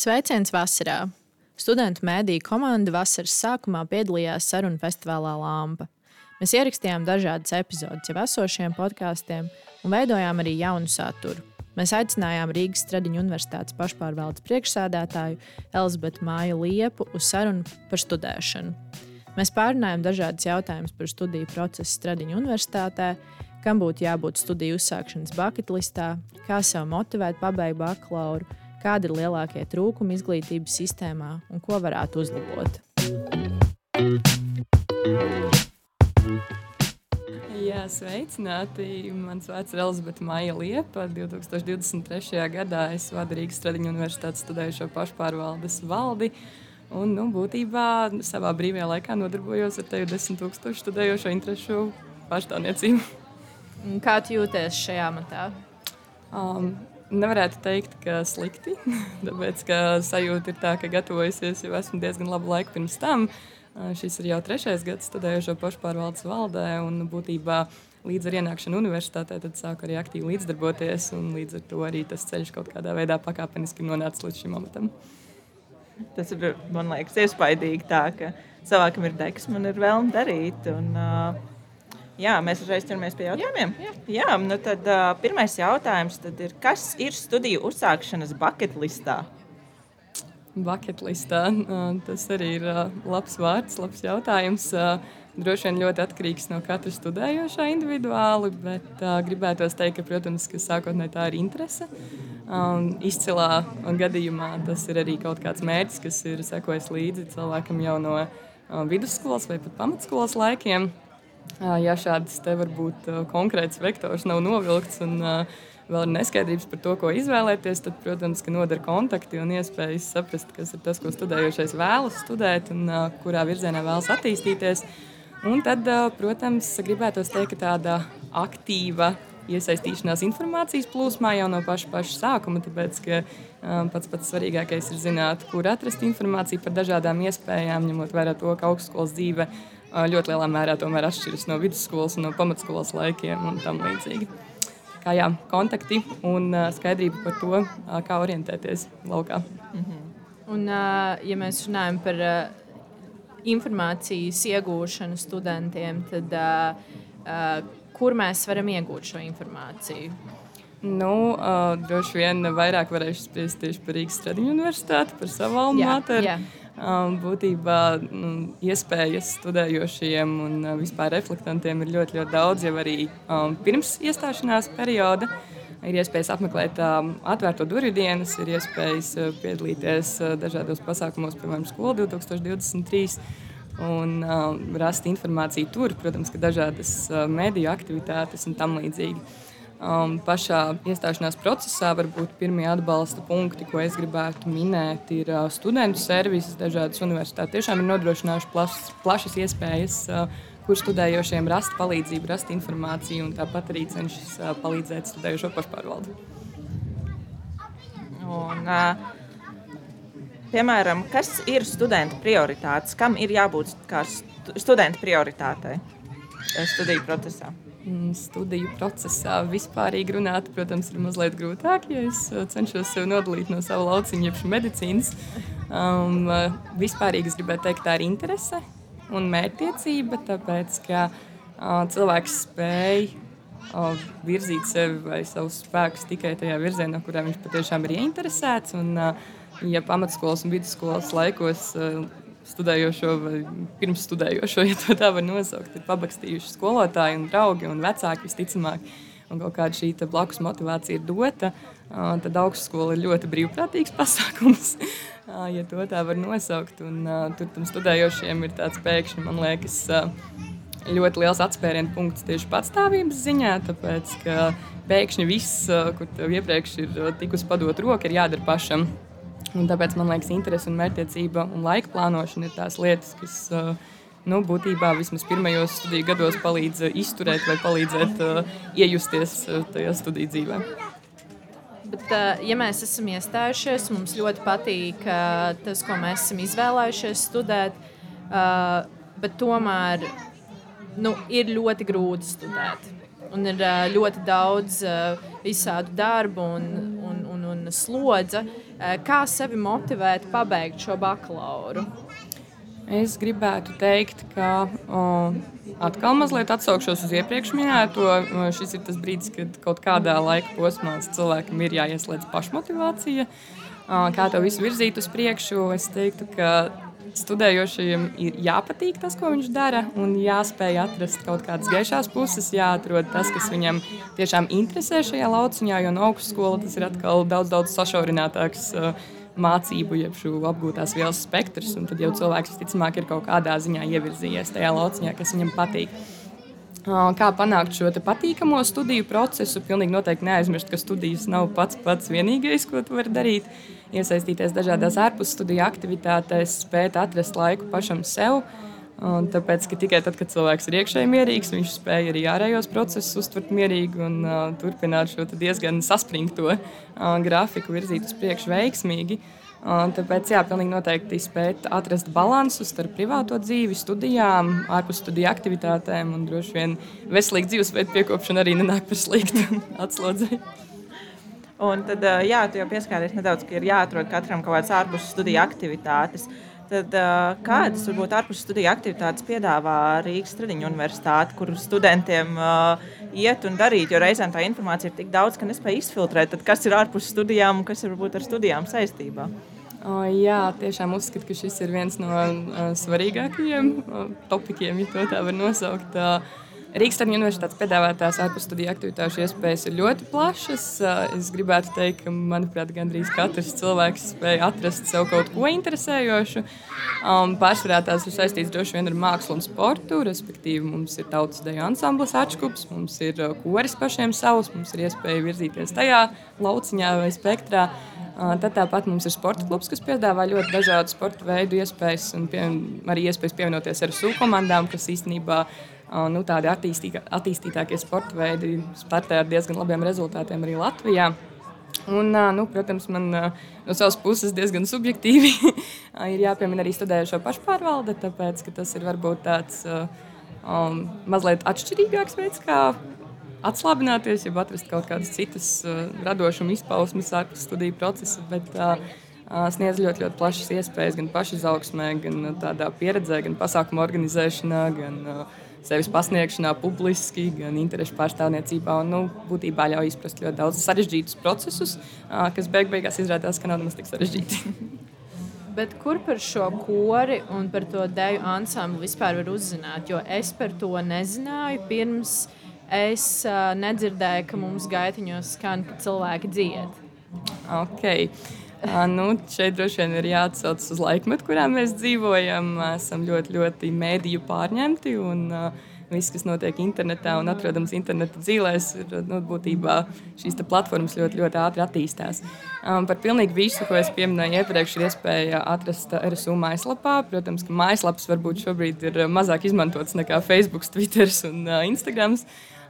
Sveiciens vasarā! Studentu mēdīju komanda vasaras sākumā piedalījās sarunu festivālā Lampa. Mēs ierakstījām dažādas epizodes jau esošiem podkāstiem un veidojām arī jaunu saturu. Mēs aicinājām Rīgas Stradiņu Universitātes pašpārvaldes priekšsēdētāju Elizabetu Māju Liepu uz sarunu par studēšanu. Mēs pārunājām dažādas jautājumus par studiju procesu Stradiņu Universitātē, kam būtu jābūt studiju uzsākšanas buļbuļsaktas, kā sev motivēt pabeigt bakalauru, kādi ir lielākie trūkumi izglītības sistēmā un ko varētu uzlabot. Jā, sveicināti! Mans vārds ir Elizabete Maija Liepa. 2023. gadā es vadu Rīgas Stradiņu universitātes studējušo pašpārvaldes valdi. Un, nu, būtībā savā brīvajā laikā nodarbojos ar teju desmit tūkstošu studējošo interesu pārstāvniecību. Kā tu jūties šajā matā? Um, Nevarētu teikt, ka slikti. Tāpēc, ka sajūta ir tā, ka gatavojusies jau esmu diezgan labu laiku pirms tam. Šis ir jau trešais gads studējošo pašpārvaldes valdē, un būtībā līdz ar ienākšanu universitātē sāku arī aktīvi līdzdarboties. Līdz ar to arī tas ceļš kaut kādā veidā pakāpeniski nonācis līdz šim amatam. Tas ir man liekas, iespaidīgi, tā, ka cilvēkam ir deksme un ir vēlme darīt. Un, uh, Jā, mēs uzreiz ķeramies pie jautājumiem. Jā, jā. jā nu tad uh, pirmais jautājums tad ir, kas ir studiju uzsākšanas bucket listā? Bucket listā. Uh, tas arī ir uh, labs vārds, labs jautājums. Uh, droši vien ļoti atkarīgs no katra studējošā individuāli, bet uh, gribētos teikt, ka, protams, ka sākotnēji tā ir interese. Um, izcilā gadījumā tas ir arī kaut kāds mērķis, kas ir sekojis līdzi cilvēkam jau no uh, vidusskolas vai pat pamatskolas laikiem. Ja šāds te varbūt konkrēts vektors nav novilkts un vēl ir neskaidrības par to, ko izvēlēties, tad, protams, ka noder kontakti un iespējas saprast, kas ir tas, ko studējošais vēlas studēt un kurā virzienā vēlas attīstīties. Un tad, protams, gribētos teikt, ka tāda aktīva iesaistīšanās informācijas plūsmā jau no paša, paša sākuma, tāpēc ka um, pats pats svarīgākais ir zināt, kur atrast informāciju par dažādām iespējām, ņemot vērā to, ka augstskolas dzīve ir ļoti lielā mērā atšķiras no vidusskolas un no pamatskolas laikiem un tam līdzīgi. Kā jā, kontakti un skaidrība par to, kā orientēties laukā. Mm -hmm. Un, ja mēs runājam par informācijas iegūšanu studentiem, tad kur mēs varam iegūt šo informāciju? Nu, uh, droši vien vairāk varēšu spriest tieši par Rīgas Stradiņu universitāti, par savu alma būtībā nu, iespējas studējošiem un uh, vispār reflektantiem ir ļoti, ļoti daudz jau arī um, pirms iestāšanās perioda. Ir iespējas apmeklēt um, atvērto durvju dienas, ir iespējas uh, piedalīties uh, dažādos pasākumos, piemēram, Skola 2023 un um, rast informāciju tur, protams, ka dažādas uh, mediju aktivitātes un tam līdzīgi. Um, pašā iestāšanās procesā varbūt pirmie atbalsta punkti, ko es gribētu minēt, ir uh, studentu servises. Dažādas universitātes tiešām ir nodrošinājušas plaš, plašas iespējas, uh, kur studējošiem rast palīdzību, rast informāciju un tāpat arī cenšas uh, palīdzēt studējošo pašpārvaldu. Un, uh, piemēram, kas ir studentu prioritātes? Kam ir jābūt kā studentu prioritātei studiju procesā? Mm, studiju procesā vispārīgi runāt, protams, ir mazliet grūtāk, ja es uh, cenšos sev nodalīt no sava lauciņa, jeb medicīnas. Um, uh, vispārīgi es gribētu teikt, tā ir interese un mērķtiecība, tāpēc ka uh, cilvēks spēj uh, virzīt sevi vai savus spēkus tikai tajā virzienā, kurā viņš patiešām ir ieinteresēts. Un, uh, ja pamatskolas un vidusskolas laikos uh, studējošo vai pirms studējošo, ja tā var nosaukt, ir pabakstījuši skolotāji un draugi un vecāki visticamāk. Un kaut kāda šī blakus motivācija ir dota, tad augstskola ir ļoti brīvprātīgs pasākums, ja to tā var nosaukt. Un, tur tam studējošiem ir tāds pēkšņi, man liekas, ļoti liels atspērienu punkts tieši patstāvības ziņā, tāpēc ka pēkšņi viss, kur tev iepriekš ir tikusi padot roka, ir jādara pašam. Un tāpēc man liekas, interese un mērķtiecība un laika plānošana ir tās lietas, kas uh, nu, būtībā vismaz pirmajos studiju gados palīdz uh, izturēt vai palīdzēt uh, iejusties uh, tajā studiju dzīvē. Bet, ja mēs esam iestājušies, mums ļoti patīk tas, ko mēs esam izvēlējušies studēt, bet tomēr nu, ir ļoti grūti studēt. Un ir ļoti daudz visādu darbu un, un, un, un slodzi Kā sevi motivēt, pabeigt šo bakalauru? Es gribētu teikt, ka o, atkal mazliet atsaukšos uz iepriekš minēto. Šis ir tas brīdis, kad kaut kādā laika posmā cilvēkam ir jāieslēdz pašmotivācija. Kā to visu virzīt uz priekšu, es teiktu, ka studējošajam ir jāpatīk tas, ko viņš dara, un jāspēj atrast kaut kādas gaišās puses, jāatrod tas, kas viņam tiešām interesē šajā lauciņā, jo no augstskola tas ir atkal daudz, daudz sašaurinātāks. Mācību, jeb šo apgūtās vielas spektrs, un tad jau cilvēks visticamāk ir kaut kādā ziņā ievirzījies tajā lauciņā, kas viņam patīk. Kā panākt šo patīkamo studiju procesu? Pilnīgi noteikti neaizmirst, ka studijas nav pats pats vienīgais, ko tu vari darīt. Uh, iesaistīties dažādās ārpusstudiju aktivitātēs, spēt atrast laiku pašam sev. Un tāpēc, ka tikai tad, kad cilvēks ir iekšēji mierīgs, viņš spēj arī ārējos procesus uztvert mierīgi un uh, turpināt šo diezgan saspringto uh, grafiku virzīt uz priekšu veiksmīgi. Un tāpēc, jā, pilnīgi noteikti spēt atrast līdzsvaru starp privāto dzīvi, studijām, ārpus studiju aktivitātēm un droši vien veselīgu dzīvesveidu piekopšanu arī nenāk par sliktu atslodzi. Un tad, jā, tu jau pieskāries nedaudz, ka ir jāatrod katram kaut kādas ārpus studiju aktivitātes. Tad, kādas varbūt ārpus studiju aktivitātes piedāvā Rīgas Stradiņu universitāte, kur studentiem uh, iet un darīt? Jo reizēm tā informācija ir tik daudz, ka nespēj izfiltrēt, tad, kas ir ārpus studijām un kas ir varbūt ar studijām saistībā. O, jā, tiešām uzskatu, ka šis ir viens no uh, svarīgākajiem uh, topikiem, ja tā var nosaukt. Uh, Rīgas universitātes piedāvātās ārpusstudiju aktivitāšu iespējas ir ļoti plašas. Es gribētu teikt, ka, manuprāt, gandrīz katrs cilvēks spēja atrast sev kaut ko interesējošu. Um, pārsvarā tās ir saistītas droši vien ar mākslu un sportu. Respektīvi, mums ir tautas deju ansamblis atšķups, mums ir koris pašiem savs, mums ir iespēja virzīties tajā lauciņā vai spektrā. Uh, tad tāpat mums ir sporta klubs, kas piedāvā ļoti dažādu sporta veidu iespējas un pie, arī iespējas pievienoties ar SU komandām, kas īstenībā ir nu, tādi attīstītākie sporta veidi startē ar diezgan labiem rezultātiem arī Latvijā. Un, nu, protams, man no savas puses diezgan subjektīvi ir jāpiemina arī studējošo pašpārvalde, tāpēc tas ir varbūt tāds um, mazliet atšķirīgāks veids, kā atslābināties, ja atrast kaut kādas citas uh, radošuma izpausmes ārpus studiju procesa. Bet, uh, sniedz ļoti, ļoti plašas iespējas gan pašizaugsmē, gan tādā pieredzē, gan pasākumu organizēšanā, gan uh, sevis pasniegšanā, publiski, gan interešu pārstāvniecībā. Un, nu, būtībā ļauj izprast ļoti daudz sarežģītus procesus, kas beig beigās izrādās, ka nav nemaz tik sarežģīti. Bet kur par šo kori un par to deju ansambli vispār var uzzināt? Jo es par to nezināju pirms es uh, nedzirdēju, ka mums gaitiņos skan, ka cilvēki dzied. Okay. Nu, šeit droši vien ir jāatsaucas uz laikmetu, kurā mēs dzīvojam. Esam ļoti, ļoti mēdīju pārņemti. Un, uh, Viss, kas notiek internetā un atrodams interneta dzīvēs, ir nu, būtībā šīs platformas ļoti, ļoti ātri attīstās. Um, par pilnīgi visu, ko es pieminēju iepriekš, ir iespēja atrast RSU mājaslapā. Protams, ka mājaslapas varbūt šobrīd ir mazāk izmantotas nekā Facebook, Twitter un uh, Instagram.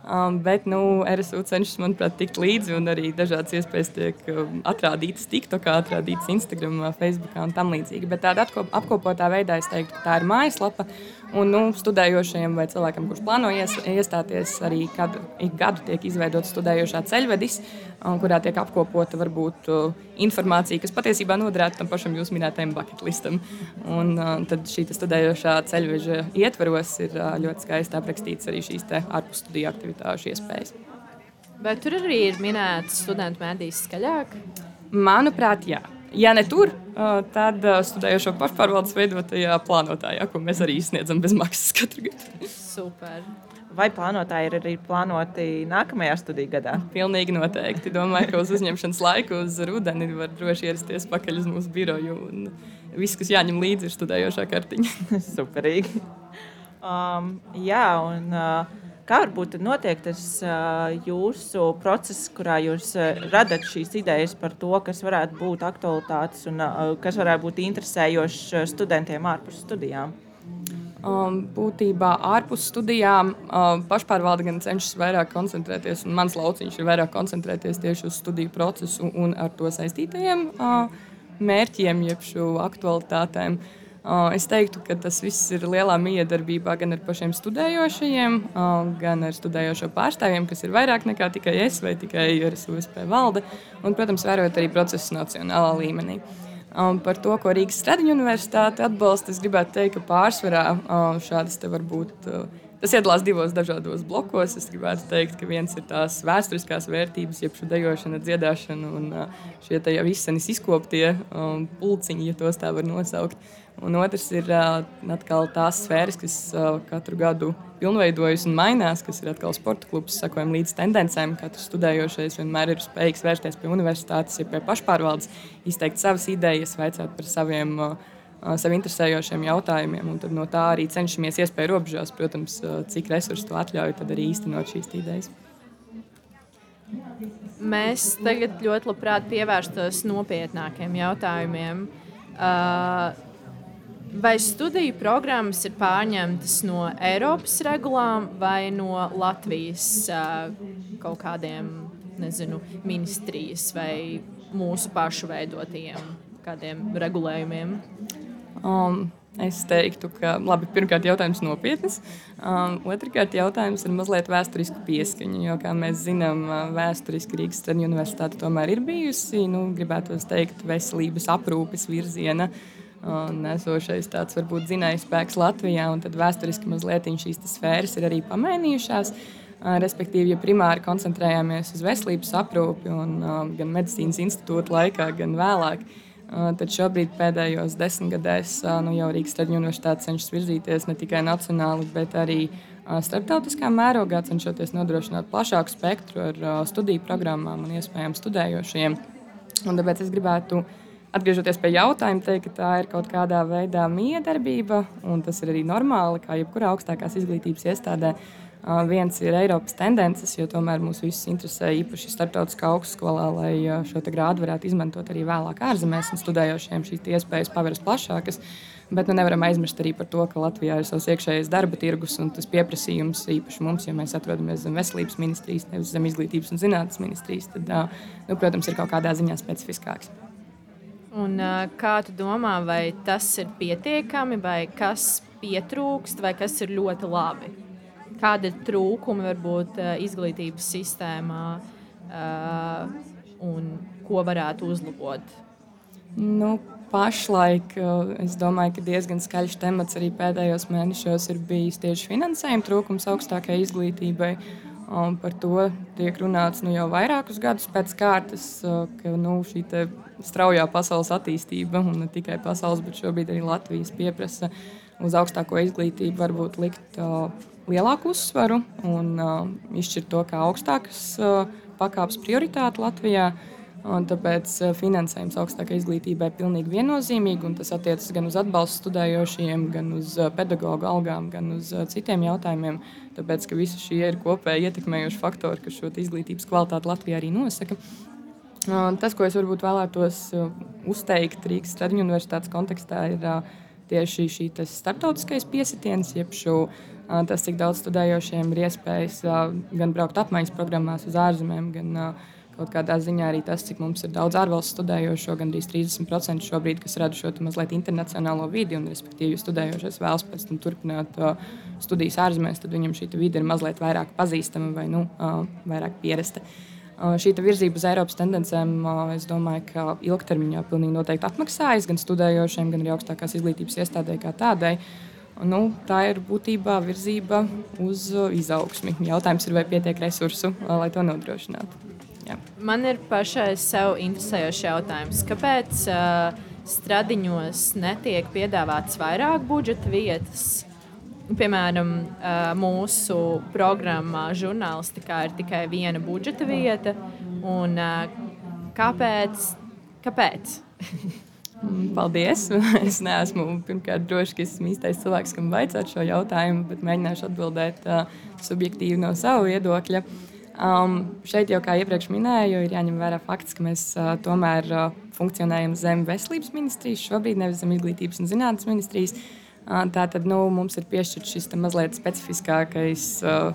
Um, bet nu, RSU cenšas, manuprāt, tikt līdzi, un arī dažādas iespējas tiek um, atrādītas TikTok, atrādītas Instagram, Facebook un tam līdzīgi. Bet tādā apkopotā veidā es teiktu, ka tā ir mājaslapa. Un nu, studējošiem vai cilvēkam, kurš plāno ies, iestāties, arī kādu, ik gadu tiek izveidota studējošā ceļvedis, kurā tiek apkopota varbūt uh, informācija, kas patiesībā noderētu tam pašam jūsu minētajam bucket listam. Un, uh, tad šī studējošā ceļveža ietvaros ir uh, ļoti skaisti aprakstīts arī šīs ārpus studiju aktivitāšu iespējas. Bet tur arī ir minēts studentu mēdīs skaļāk? Manuprāt, jā. Ja ne tur, tad studējošo pašpārvaldes veidotajā plānotājā, ko mēs arī sniedzam bez maksas katru gadu. Super. Vai plānotāji ir arī plānoti nākamajā studiju gadā? Pilnīgi noteikti. Domāju, ka uz uzņemšanas laiku, uz rudeni, var droši ierasties pakaļ uz mūsu biroju. Viss, kas jāņem līdzi, ir studējošā kartiņa. Superīgi. Um, jā, un uh, Kā varbūt notiek tas jūsu process, kurā jūs radat šīs idejas par to, kas varētu būt aktualitātes un kas varētu būt interesējošs studentiem ārpus studijām? Um, būtībā ārpus studijām um, pašpārvalde gan cenšas vairāk koncentrēties, un mans lauciņš ir vairāk koncentrēties tieši uz studiju procesu un ar to saistītajiem uh, mērķiem, jeb šo aktualitātēm. Es teiktu, ka tas viss ir lielā miedarbībā gan ar pašiem studējošajiem, gan ar studējošo pārstāvjiem, kas ir vairāk nekā tikai es vai tikai RSUSP valde, un, protams, vērojot arī procesus nacionālā līmenī. Um, par to, ko Rīgas Stradiņa universitāte atbalsta, es gribētu teikt, ka pārsvarā um, šādas te var būt uh, Tas iedalās divos dažādos blokos. Es gribētu teikt, ka viens ir tās vēsturiskās vērtības, jeb šī dejošana, dziedāšana un šie jau izsenis izkoptie um, pulciņi, ja tos tā var nosaukt. Un otrs ir atkal tās sfēras, kas katru gadu pilnveidojas un mainās, kas ir atkal sporta klubs, sakojam līdz tendencēm. Katrs studējošais vienmēr ir spējīgs vērsties pie universitātes, ja pie pašpārvaldes, izteikt savas idejas, vaicāt par saviem uh, sev interesējošiem jautājumiem. Tad no tā arī cenšamies iespēju robežās, protams, cik resursi to atļauj, tad arī īstenot šīs idejas. Mēs tagad ļoti labprāt pievērstos nopietnākiem jautājumiem. Vai studiju programmas ir pārņemtas no Eiropas regulām vai no Latvijas kaut kādiem nezinu, ministrijas vai mūsu pašu veidotiem kādiem regulējumiem? Um, es teiktu, ka labi, pirmkārt, jautājums nopietns. Um, Otrakārt, jautājums ir mazliet vēsturiski pieskaņa. Jo, kā mēs zinām, uh, vēsturiski Rīgas Stradiņa universitāte tomēr ir bijusi, nu, gribētu teikt, veselības aprūpes virziena. Un esošais tāds varbūt zinājums spēks Latvijā, un tad vēsturiski mazliet šīs sfēras ir arī pamainījušās. Uh, respektīvi, ja primāri koncentrējāmies uz veselības aprūpi, un, uh, gan medicīnas institūta laikā, gan vēlāk, Tad šobrīd pēdējos desmitgadēs nu, jau Rīgas Traģiņu universitāte cenšas virzīties ne tikai nacionāli, bet arī starptautiskā mērogā, cenšoties nodrošināt plašāku spektru ar studiju programmām un iespējām studējošiem. Un tāpēc es gribētu, atgriežoties pie jautājuma, teikt, ka tā ir kaut kādā veidā miedarbība, un tas ir arī normāli, kā jebkurā augstākās izglītības iestādē. Viens ir Eiropas tendences, jo tomēr mūs visus interesē īpaši starptautiskā augstskolā, lai šo grādu varētu izmantot arī vēlāk ārzemēs un studējošiem šīs iespējas paveras plašākas. Bet nu, nevaram aizmirst arī par to, ka Latvijā ir savs iekšējais darba tirgus un tas pieprasījums īpaši mums, ja mēs atrodamies zem veselības ministrijas, nevis zem izglītības un zinātnes ministrijas, tad, nu, protams, ir kaut kādā ziņā specifiskāks. Un, kā tu domā, vai tas ir pietiekami, vai kas pietrūkst, vai kas ir ļoti labi? Kādi ir trūkumi varbūt eh, izglītības sistēmā eh, un ko varētu uzlabot? Nu, pašlaik eh, es domāju, ka diezgan skaļš temats arī pēdējos mēnešos ir bijis tieši finansējuma trūkums augstākajai izglītībai. Un par to tiek runāts nu, jau vairākus gadus pēc kārtas, ka nu, šī straujā pasaules attīstība, un ne tikai pasaules, bet šobrīd arī Latvijas pieprasa uz augstāko izglītību, varbūt likt lielāku uzsvaru un uh, izšķirt to kā augstākas uh, pakāpes prioritāti Latvijā. Un tāpēc uh, finansējums augstākai izglītībai ir pilnīgi viennozīmīgi. Tas attiecas gan uz atbalstu studējošiem, gan uz uh, pedagoģu algām, gan uz uh, citiem jautājumiem. Tāpēc, ka visi šie ir kopēji ietekmējoši faktori, kas šo izglītības kvalitāti Latvijā arī nosaka. Tas, ko es varbūt vēlētos uzteikt Rīgas Stradiņu universitātes kontekstā, ir tieši šī starptautiskais piesitiens, jeb šo tas, cik daudz studējošiem ir iespējas gan braukt apmaiņas programmās uz ārzemēm, gan kaut kādā ziņā arī tas, cik mums ir daudz ārvalstu studējošo, gandrīz 30% šobrīd, kas rada šo mazliet internacionālo vidi, un, respektīvi, studējošais vēlas pēc tam turpināt studijas ārzemēs, tad viņam šī vide ir mazliet vairāk pazīstama vai nu, vairāk pierasta. Šī virzība uz Eiropas tendencēm, es domāju, ka ilgtermiņā pilnīgi noteikti atmaksājas gan studējošiem, gan arī augstākās izglītības iestādē kā tādai. Nu, tā ir būtībā virzība uz uh, izaugsmi. Jautājums ir, vai pietiek resursu, uh, lai to nodrošinātu. Jā. Man ir pašai sev interesējošs jautājums. Kāpēc uh, stradiņos netiek piedāvāts vairāk budžeta vietas? Piemēram, uh, mūsu programmā žurnālistikā ir tikai viena budžeta vieta. Un, uh, kāpēc? kāpēc? Mm, paldies! Es neesmu pirmkārt droši, ka esmu īstais cilvēks, kam vajadzētu šo jautājumu, bet mēģināšu atbildēt uh, subjektīvi no sava viedokļa. Um, šeit jau, kā iepriekš minēju, ir jāņem vērā fakts, ka mēs uh, tomēr uh, funkcionējam zem veselības ministrijas, šobrīd nevis zem izglītības un zinātnes ministrijas. Uh, Tātad nu, mums ir piešķirts šis mazliet specifiskākais uh,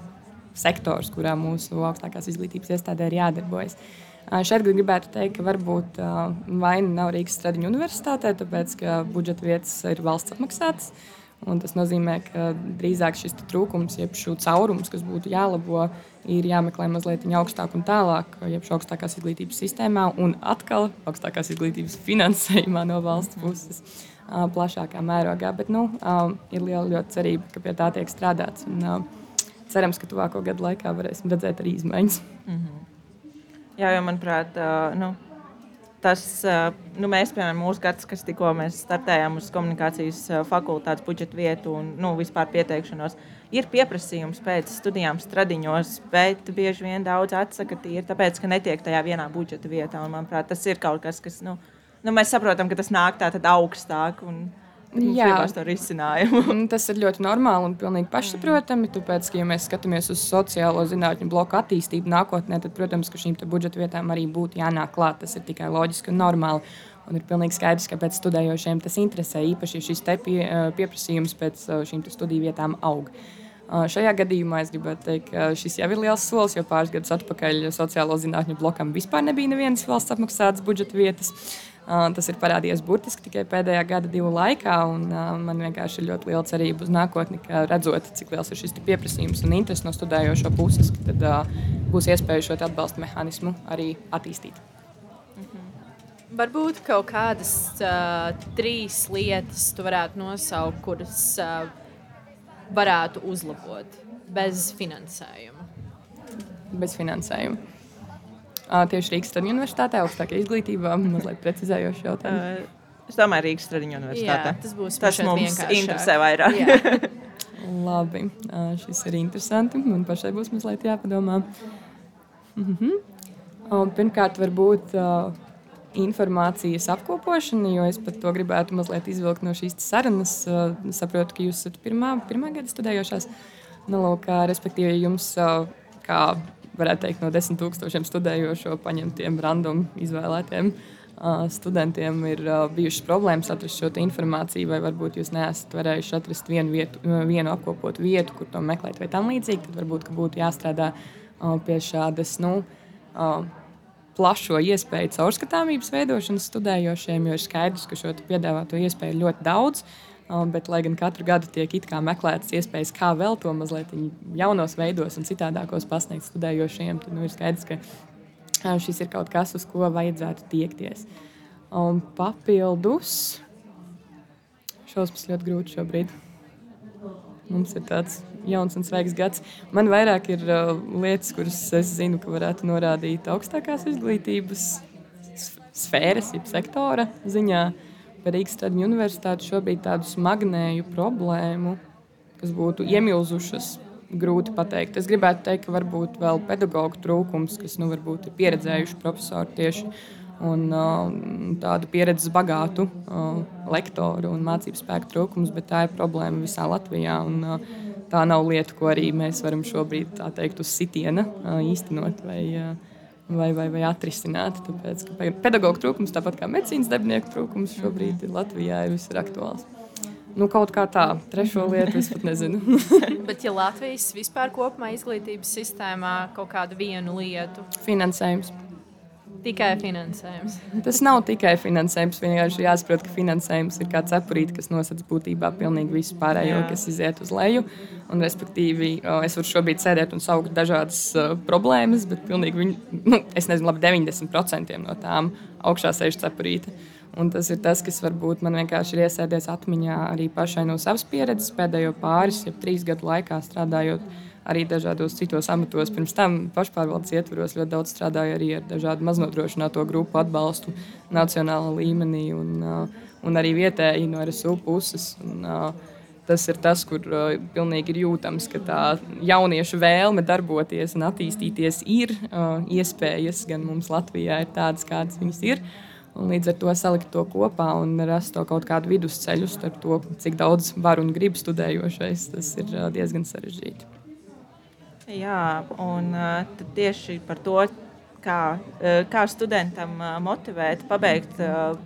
sektors, kurā mūsu augstākās izglītības iestādē ir jādarbojas. Šeit gribētu teikt, ka varbūt vaina nav Rīgas Stradiņu universitātē, tāpēc ka budžeta vietas ir valsts apmaksātas. Un tas nozīmē, ka drīzāk šis trūkums, jeb šī caurums, kas būtu jālabo, ir jāmeklē mazliet augstāk un tālāk, jeb augstākās izglītības sistēmā, un atkal augstākās izglītības finansējumā no valsts puses, plašākā mērogā. Bet nu, ir liela cerība, ka pie tā tiek strādāts. Un, cerams, ka tuvāko gadu laikā varēsim redzēt arī izmaiņas. Mm -hmm. Jā, jo manuprāt, nu, tas, nu, mēs, piemēram, mūsu gads, kas tikko startējām uz komunikācijas fakultātes budžeta vietu un nu, vispār pieteikšanos, ir pieprasījums pēc studijām stradiņos, bet bieži vien daudz atsaka tīri tāpēc, ka netiek tajā vienā budžeta vietā. Un, manuprāt, tas ir kaut kas, kas, nu, nu mēs saprotam, ka tas nāk tā tad augstāk. Un, Jā, to risinājumu. tas ir ļoti normāli un pilnīgi pašsaprotami. Tāpēc, ka, ja mēs skatāmies uz sociālo zinātņu bloku attīstību nākotnē, tad, protams, ka šīm budžeta vietām arī būtu jānāk klāt. Tas ir tikai loģiski un normāli. Un ir pilnīgi skaidrs, ka pēc studējošiem tas interesē. Īpaši šis pie, pieprasījums pēc šīm studiju vietām aug. Šajā gadījumā es gribētu teikt, ka šis jau ir liels solis, jo pāris gadus atpakaļ sociālo zinātņu blokam vispār nebija nevienas valsts apmaksātas budžeta vietas. Tas ir parādījies burtiski tikai pēdējā gada, divu laikā. Man vienkārši ir ļoti liela cerība uz nākotni, ka redzot, cik liels ir šis pieprasījums un interesi no studējošo puses, tad būs iespēja šo atbalsta mehānismu arī attīstīt. Mhm. Varbūt kaut kādas uh, trīs lietas tu varētu nosaukt, kuras uh, varētu uzlabot bez finansējuma. Bez finansējuma. Tieši Rīgas Stradiņu universitātē, augstākajā izglītībā, mazliet precizējoši jautājumu. Es domāju, Rīgas Stradiņu universitātē. Jā, tas būs tas mums interesē vairāk. Labi, šis ir interesanti. Man pašai būs mazliet jāpadomā. Mm -hmm. Pirmkārt, varbūt uh, informācijas apkopošana, jo es pat to gribētu mazliet izvilkt no šīs sarunas. Uh, saprotu, ka jūs esat pirmā, pirmā gada studējošās. Nu, lūk, respektīvi, jums uh, kā varētu teikt, no desmit tūkstošiem studējošo paņemtiem random izvēlētiem uh, studentiem ir uh, bijušas problēmas atrast šo informāciju, vai varbūt jūs neesat varējuši atrast vienu, vietu, vienu apkopotu vietu, kur to meklēt, vai tam līdzīgi. Tad varbūt būtu jāstrādā uh, pie šādas. Nu, uh, plašo iespēju caurskatāmības veidošanas studējošiem, jo ir skaidrs, ka šo piedāvāto iespēju ir ļoti daudz. Um, bet, lai gan katru gadu tiek meklētas iespējas, kā vēl to mazliet jaunos veidos un citādākos pasniegt studējošiem, tad nu, ir skaidrs, ka um, šis ir kaut kas, uz ko vajadzētu tiekties. Un papildus šausmas ļoti grūti šobrīd. Mums ir tāds jauns un svaigs gads. Man vairāk ir uh, lietas, kuras es zinu, ka varētu norādīt augstākās izglītības sfēras, jeb sektora ziņā. Uh, Rīgas Stradiņu universitāti šobrīd tādu smagnēju problēmu, kas būtu iemilzušas. Grūti pateikt. Es gribētu teikt, ka varbūt vēl pedagoģu trūkums, kas nu, varbūt ir pieredzējuši profesori tieši un uh, tādu pieredzes bagātu uh, lektoru un mācību spēku trūkums, bet tā ir problēma visā Latvijā. Un, uh, tā nav lieta, ko arī mēs varam šobrīd teikt, uz sitiena uh, īstenot. Vai, uh, vai, vai, vai atrisināt. Tāpēc, pedagoģa trūkums, tāpat kā medicīnas darbinieku trūkums, šobrīd Latvijā ir visur aktuāls. Nu, kaut kā tā, trešo lietu es pat nezinu. Bet, ja Latvijas vispār kopumā izglītības sistēmā kaut kādu vienu lietu, finansējums. Tikai finansējums. Tas nav tikai finansējums. Vienkārši jāsaprot, ka finansējums ir kā cepurīte, kas nosedz būtībā pilnīgi visu pārējo, Jā. kas iziet uz leju. Un, respektīvi, es varu šobrīd sēdēt un saukt dažādas uh, problēmas, bet pilnīgi viņu, nu, es nezinu, labi 90% no tām augšā sēž cepurīte. Un tas ir tas, kas varbūt man vienkārši ir iesēdies atmiņā arī pašai no savas pieredzes pēdējo pāris, ja trīs gadu laikā strādājot arī dažādos citos amatos. Pirms tam pašpārvaldes ietvaros ļoti daudz strādāju arī ar dažādu maznodrošināto grupu atbalstu nacionālā līmenī un, uh, un arī vietēji no RSU puses. Un, uh, Tas ir tas, kur uh, pilnīgi ir jūtams, ka tā jauniešu vēlme darboties un attīstīties ir uh, iespējas gan mums Latvijā, ir tādas, kādas viņas ir. Un līdz ar to salikt to kopā un rast to kaut kādu vidusceļu starp to, cik daudz var un grib studējošais, tas ir uh, diezgan sarežģīti. Jā, un tieši par to, kā, kā studentam motivēt, pabeigt,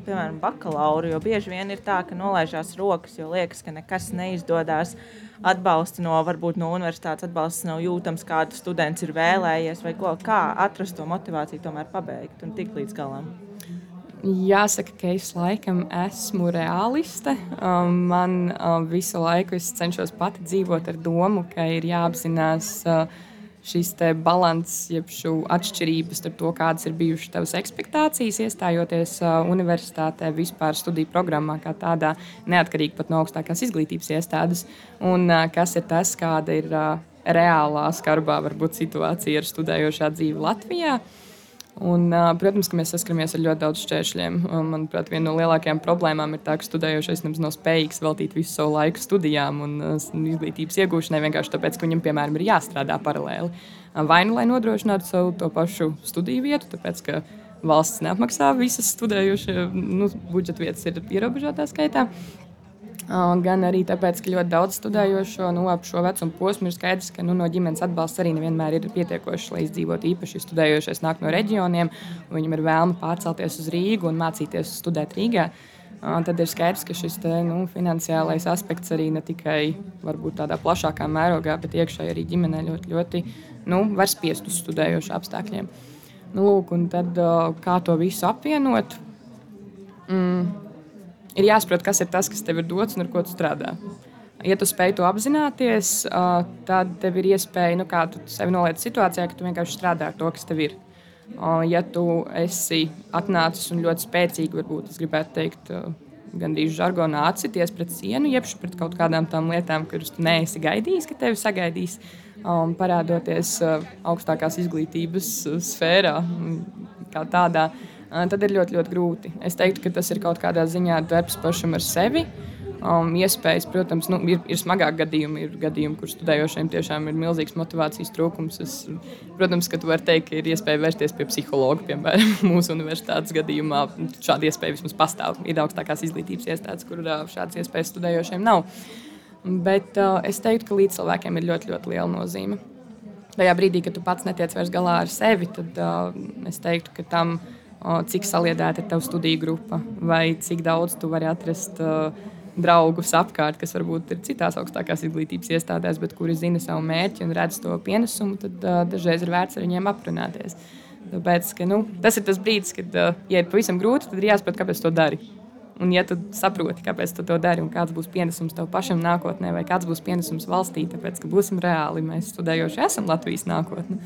piemēram, bakalauru. Jo bieži vien ir tā, ka nolaižās rokas, jo liekas, ka nekas neizdodas. Atbalsts no, varbūt no universitātes atbalsts nav jūtams, kādu students ir vēlējies, vai ko. Kā atrast to motivāciju, tomēr pabeigt un tikt līdz galam. Jāsaka, ka es laikam esmu realiste. Um, man um, visu laiku es cenšos pati dzīvot ar domu, ka ir jāapzinās uh, šis līdzsvars, jeb šī atšķirība starp to, kādas ir bijušas tavas expectācijas, iestājoties uh, universitātē, vispār studiju programmā, kā tādā neatkarīgi no augstākās izglītības iestādes, un uh, kas ir tas, kāda ir reālā skarbā varbūt situācija ar studējošā dzīvi Latvijā. Uh, Un, protams, ka mēs saskaramies ar ļoti daudziem šķēršļiem. Manuprāt, viena no lielākajām problēmām ir tā, ka studējošais nemaz nav spējīgs veltīt visu savu laiku studijām un izglītības iegūšanai, vienkārši tāpēc, ka viņam, piemēram, ir jāstrādā paralēli. Vai nu lai nodrošinātu savu to pašu studiju vietu, tāpēc ka valsts neapmaksā visas studējošie nu, budžeta vietas, ir ierobežotā skaitā gan arī tāpēc, ka ļoti daudz studējošo nu, ap šo vecumu posmu ir skaidrs, ka nu, no ģimenes atbalsts arī nevienmēr ir pietiekošs, lai izdzīvotu. Īpaši studējošais nāk no reģioniem, viņam ir vēlme pārcelties uz Rīgu un mācīties studēt Rīgā. Tad ir skaidrs, ka šis te, nu, finansiālais aspekts arī ne tikai tādā plašākā mērogā, bet iekšēji arī ģimenē ļoti, ļoti nu, var spiest uz studējošu apstākļiem. Nu, lūk, tad, kā to visu apvienot? Mm ir jāsaprot, kas ir tas, kas tev ir dots un ar ko tu strādā. Ja tu spēj to apzināties, tad tev ir iespēja, nu, sevi noliec situācijā, ka tu vienkārši strādā ar to, kas tev ir. Ja tu esi atnācis un ļoti spēcīgi, varbūt es gribētu teikt, gandrīz žargonā atsities pret sienu, jeb pret kaut kādām tām lietām, kuras tu neesi gaidījis, ka tevi sagaidīs, um, parādoties uh, augstākās izglītības sfērā, kā tādā. Tad ir ļoti, ļoti grūti. Es teiktu, ka tas ir kaut kādā ziņā darbs pašam ar sevi. Um, iespējas, protams, nu, ir, ir smagāk gadījumi, ir gadījumi, kur studējošiem tiešām ir milzīgs motivācijas trūkums. Es, protams, ka tu vari teikt, ka ir iespēja vērsties pie psihologa, piemēram, mūsu universitātes gadījumā. Šāda iespēja vismaz pastāv. Ir augstākās izglītības iestādes, kur šādas iespējas studējošiem nav. Bet uh, es teiktu, ka līdz cilvēkiem ir ļoti, ļoti liela nozīme. Tajā brīdī, kad tu pats netiec vairs galā ar sevi, tad uh, es teiktu, ka tam ir cik saliedēta ir tava studiju grupa, vai cik daudz tu vari atrast draugus apkārt, kas varbūt ir citās augstākās izglītības iestādēs, bet kuri zina savu mērķi un redz to pienesumu, tad dažreiz ir vērts ar viņiem aprunāties. Tāpēc, ka, nu, tas ir tas brīdis, kad, ja ir pavisam grūti, tad ir jāsaprot, kāpēc to dari. Un, ja tu saproti, kāpēc tu to dari un kāds būs pienesums tev pašam nākotnē, vai kāds būs pienesums valstī, tāpēc, ka būsim reāli, mēs studējoši esam Latvijas nākotnē.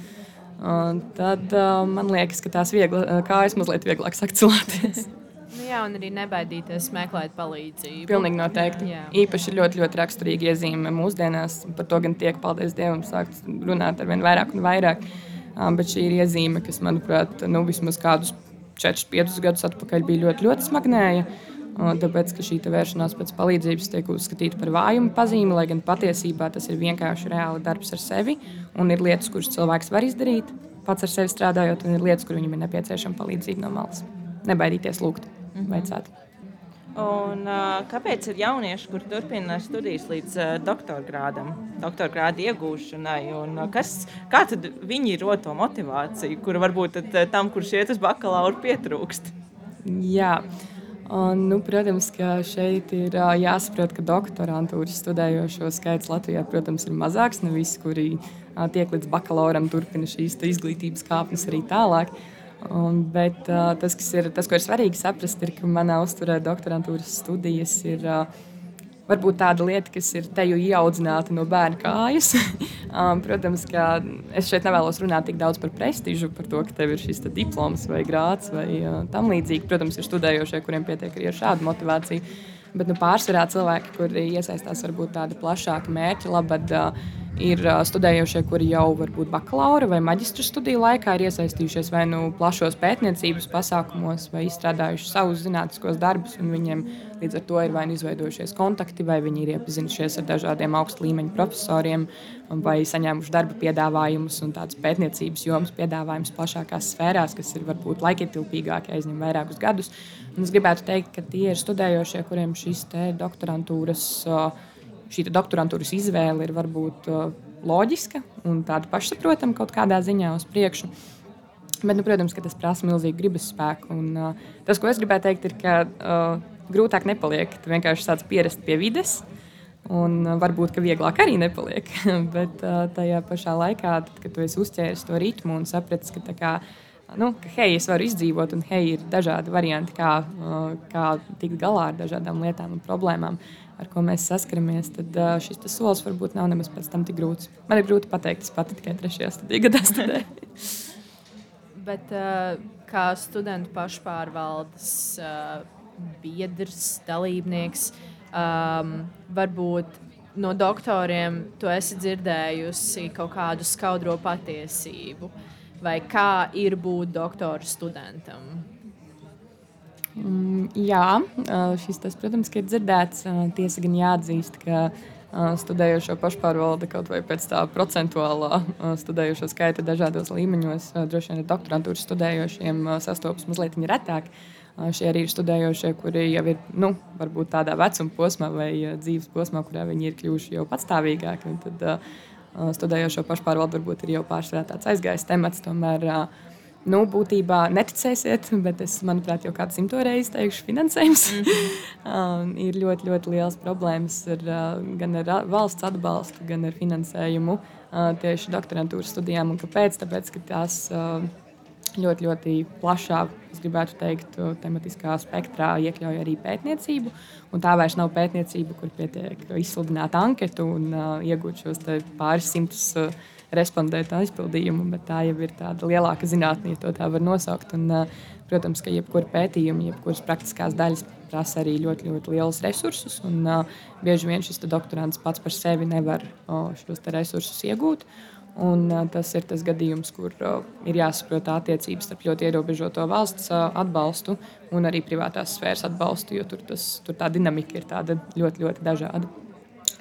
Un tad uh, man liekas, ka tās viegla, kājas mazliet vieglāk sakcelēties. Nu jā, un arī nebaidīties meklēt palīdzību. Pilnīgi noteikti. Jā. Īpaši ļoti, ļoti raksturīga iezīme mūsdienās. Par to gan tiek, paldies Dievam, sākt runāt ar vien vairāk un vairāk. Um, bet šī ir iezīme, kas, manuprāt, nu, vismaz kādus 4-5 gadus atpakaļ bija ļoti, ļoti smagnēja. Tāpēc, ka šī vēršanās pēc palīdzības tiek uzskatīta par vājumu pazīmi, lai gan patiesībā tas ir vienkārši reāli darbs ar sevi. Un ir lietas, kuras cilvēks var izdarīt pats ar sevi strādājot, un ir lietas, kur viņam ir nepieciešama palīdzība no malas. Nebaidīties lūgt, mm -hmm. vajadzētu. Un, uh, kāpēc ir jaunieši, kuriem turpina studijas līdz uh, doktora grādam, doktora grāda iegūšanai? Un, uh, kas, kā viņi rod to motivāciju, kura varbūt tad, tam, kurš iet uz bakalauru, pietrūkst? Jā. Uh, Un, nu, protams, ka šeit ir jāsaprot, ka doktorantūras studējošo skaits Latvijā protams, ir mazāks. Ne visi, kuri tiek līdz bakalauram, turpina šīs izglītības kāpnes arī tālāk. Un, bet tas, ir, tas, ko ir svarīgi saprast, ir, ka manā uzturē doktorantūras studijas ir varbūt tāda lieta, kas ir te jau ieaudzināta no bērna kājas. um, protams, ka es šeit nevēlos runāt tik daudz par prestižu, par to, ka tev ir šis diploms vai grāts vai uh, tam līdzīgi. Protams, ir studējošie, kuriem pietiek arī ar šādu motivāciju. Bet nu, pārsvarā cilvēki, kuri iesaistās varbūt tāda plašāka mērķa labad, uh, ir studējošie, kuri jau varbūt bakalaura vai maģistra studiju laikā ir iesaistījušies vai nu plašos pētniecības pasākumos, vai izstrādājuši savus zinātniskos darbus. Viņiem līdz ar to ir vai nu izveidojušies kontakti, vai viņi ir iepazinušies ar dažādiem augstu līmeņu profesoriem, vai saņēmuši darba piedāvājumus un tādas pētniecības jomas piedāvājumus plašākās sfērās, kas ir varbūt laikietilpīgākie, aizņem vairākus gadus. Un es gribētu teikt, ka tie ir studējošie, kuriem šis doktorantūras uh, šī doktorantūras izvēle ir varbūt uh, loģiska un tāda pašsaprotama kaut kādā ziņā uz priekšu. Bet, nu, protams, tas prasa milzīgu gribas spēku. Un, uh, tas, ko es gribēju teikt, ir, ka uh, grūtāk nepaliek. Tu vienkārši sāc pierast pie vides. Un uh, varbūt, ka vieglāk arī nepaliek. Bet uh, tajā pašā laikā, tad, kad tu esi uzķēris to ritmu un sapratis, ka, kā, nu, ka hei, es varu izdzīvot, un hei, ir dažādi varianti, kā, uh, kā tikt galā ar dažādām lietām un problēmām, ar ko mēs saskaramies, tad uh, šis solis varbūt nav nemaz pēc tam tik grūts. Man ir grūti pateikt, es pati tikai trešajā studijā gadā studēju. Bet uh, kā studentu pašpārvaldes uh, biedrs, dalībnieks, varbūt no doktoriem tu esi dzirdējusi kaut kādu skaudro patiesību, vai kā ir būt doktora studentam? Mm, jā, šis tas, protams, ir dzirdēts. Tiesa gan jāatzīst, ka studējošo pašpārvalde kaut vai pēc tā procentuālā studējošo skaita dažādos līmeņos, droši vien ar doktorantūras studējošiem sastopas mazliet retāk. Šie arī ir studējošie, kuri jau ir nu, varbūt tādā vecuma posmā vai dzīves posmā, kurā viņi ir kļuvuši jau patstāvīgāki. Tad uh, studējošo pašpārvalde varbūt ir jau pārsvarā tāds aizgājis temats. Tomēr, uh, Nu, būtībā neticēsiet, bet es, manuprāt, jau kādu simto reizi teikšu, finansējums mm -hmm. ir ļoti, ļoti liels problēmas ar, uh, gan ar valsts atbalstu, gan ar finansējumu tieši doktorantūras studijām. Un kāpēc? Tāpēc, ka tās ļoti, ļoti plašā, es gribētu teikt, tematiskā spektrā iekļauj arī pētniecību. Tā vairs nav pētniecība, kur pietiek izsludināt anketu un uh, iegūt šos pāris simtus uh, respondentu aizpildījumu, bet tā jau ir tāda lielāka zinātnē, ja to tā var nosaukt. Un, uh, protams, ka jebkura pētījuma, jebkuras praktiskās daļas prasa arī ļoti, ļoti lielus resursus. Un, uh, bieži vien šis doktorants pats par sevi nevar uh, šos resursus iegūt. Un, tas ir tas gadījums, kur ir jāsaprot attiecības starp ļoti ierobežoto valsts atbalstu un arī privātās sfēras atbalstu, jo tur, tas, tur tā dinamika ir ļoti, ļoti dažāda.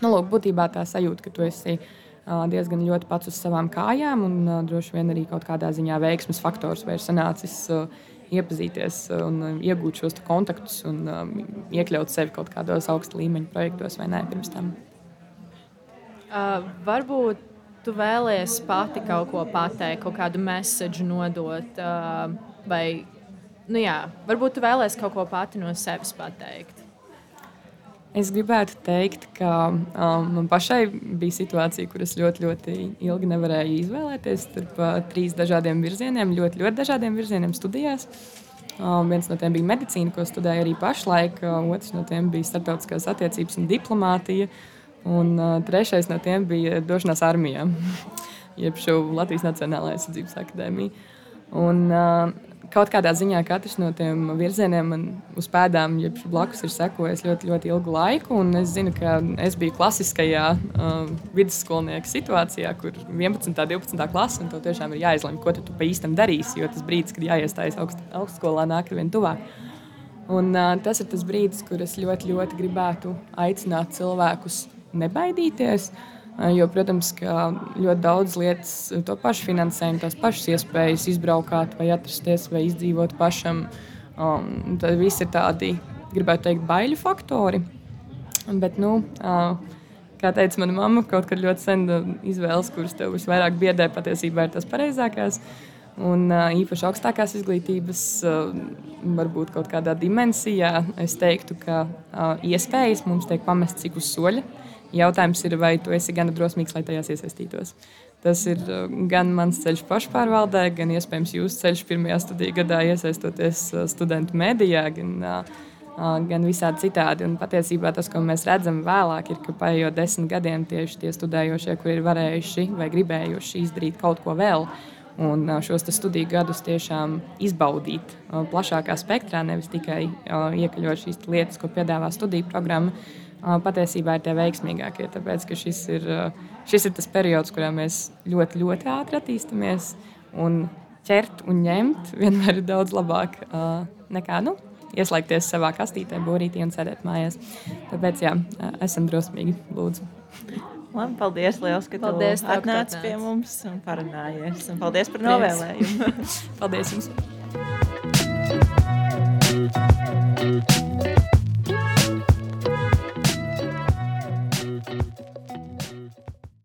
Nu, lūk, būtībā tā sajūta, ka tu esi diezgan ļoti pats uz savām kājām un droši vien arī kaut kādā ziņā veiksmes faktors vai ir sanācis. Iepazīties un iegūt šos kontaktus un iekļaut sevi kaut kādos augsta līmeņa projektos vai nē, pirms tam. Uh, varbūt tu vēlies pati kaut ko pateikt, kaut kādu mēsāģu nodot, vai nu jā, varbūt tu vēlies kaut ko pati no sevis pateikt. Es gribētu teikt, ka um, man pašai bija situācija, kuras ļoti, ļoti ilgi nevarēju izvēlēties starp uh, trīs dažādiem virzieniem, ļoti, ļoti dažādiem virzieniem studijās. Um, viens no tiem bija medicīna, ko studēju arī pašlaik, uh, otrs no tiem bija starptautiskās attiecības un diplomātija. Uh, Un uh, trešais no tiem bija došanās armijā, jeb šo Latvijas Nacionālajā aizsardzības akadēmija. Un, uh, kaut kādā ziņā katrs no tiem virzieniem man uz pēdām, jeb blakus, ir sekojis ļoti, ļoti ilgu laiku. Es zinu, ka es biju klasiskajā uh, vidusskolnieka situācijā, kur 11. un 12. klase, un tev tiešām ir jāizlemj, ko tu pa īstam darīsi, jo tas brīdis, kad jāiestājas augst, augstskolā, nāk ar vien tuvāk. Un, uh, tas ir tas brīdis, kur es ļoti, ļoti gribētu aicināt cilvēkus nebaidīties. Jo, protams, ka ļoti daudz lietas, to pašu finansējumu, tās pašas iespējas izbraukāt, vai atrasties, vai izdzīvot pašam. Um, tad viss ir tādi, gribētu teikt, baiļu faktori. Bet, nu, uh, kā teica mana mamma, kaut kad ļoti sen izvēles, kuras tev visvairāk biedē, patiesībā ir tas pareizākais. Un uh, īpaši augstākās izglītības, uh, varbūt kaut kādā dimensijā, es teiktu, ka uh, iespējas mums tiek pamestas cik uz soļa. Jautājums ir, vai tu esi gana drosmīgs, lai tajās iesaistītos. Tas ir uh, gan mans ceļš pašpārvaldē, gan iespējams jūsu ceļš pirmajā studiju gadā, iesaistoties uh, studentu medijā, gan, uh, gan visādi citādi. Un patiesībā tas, ko mēs redzam vēlāk, ir, ka paiet desmit gadiem tieši tie studējošie, kuri ir varējuši vai gribējuši izdarīt kaut ko vēl. Un šos studiju gadus tiešām izbaudīt plašākā spektrā, nevis tikai iekļaut šīs lietas, ko piedāvā studiju programma patiesībā ir tie veiksmīgākie. Tāpēc šis ir, šis ir tas periods, kurā mēs ļoti, ļoti ātri attīstāmies. Un ķert un ņemt vienmēr ir daudz labāk nekā nu, ieslēgties savā kastītē, borītī un sēdēt mājās. Tāpēc jā, esam drosmīgi. Lūdzu. Labi, paldies, Lielas, ka paldies, tev, atnāci pie mums un parunājies. Un paldies par novēlējumu. paldies jums! thank you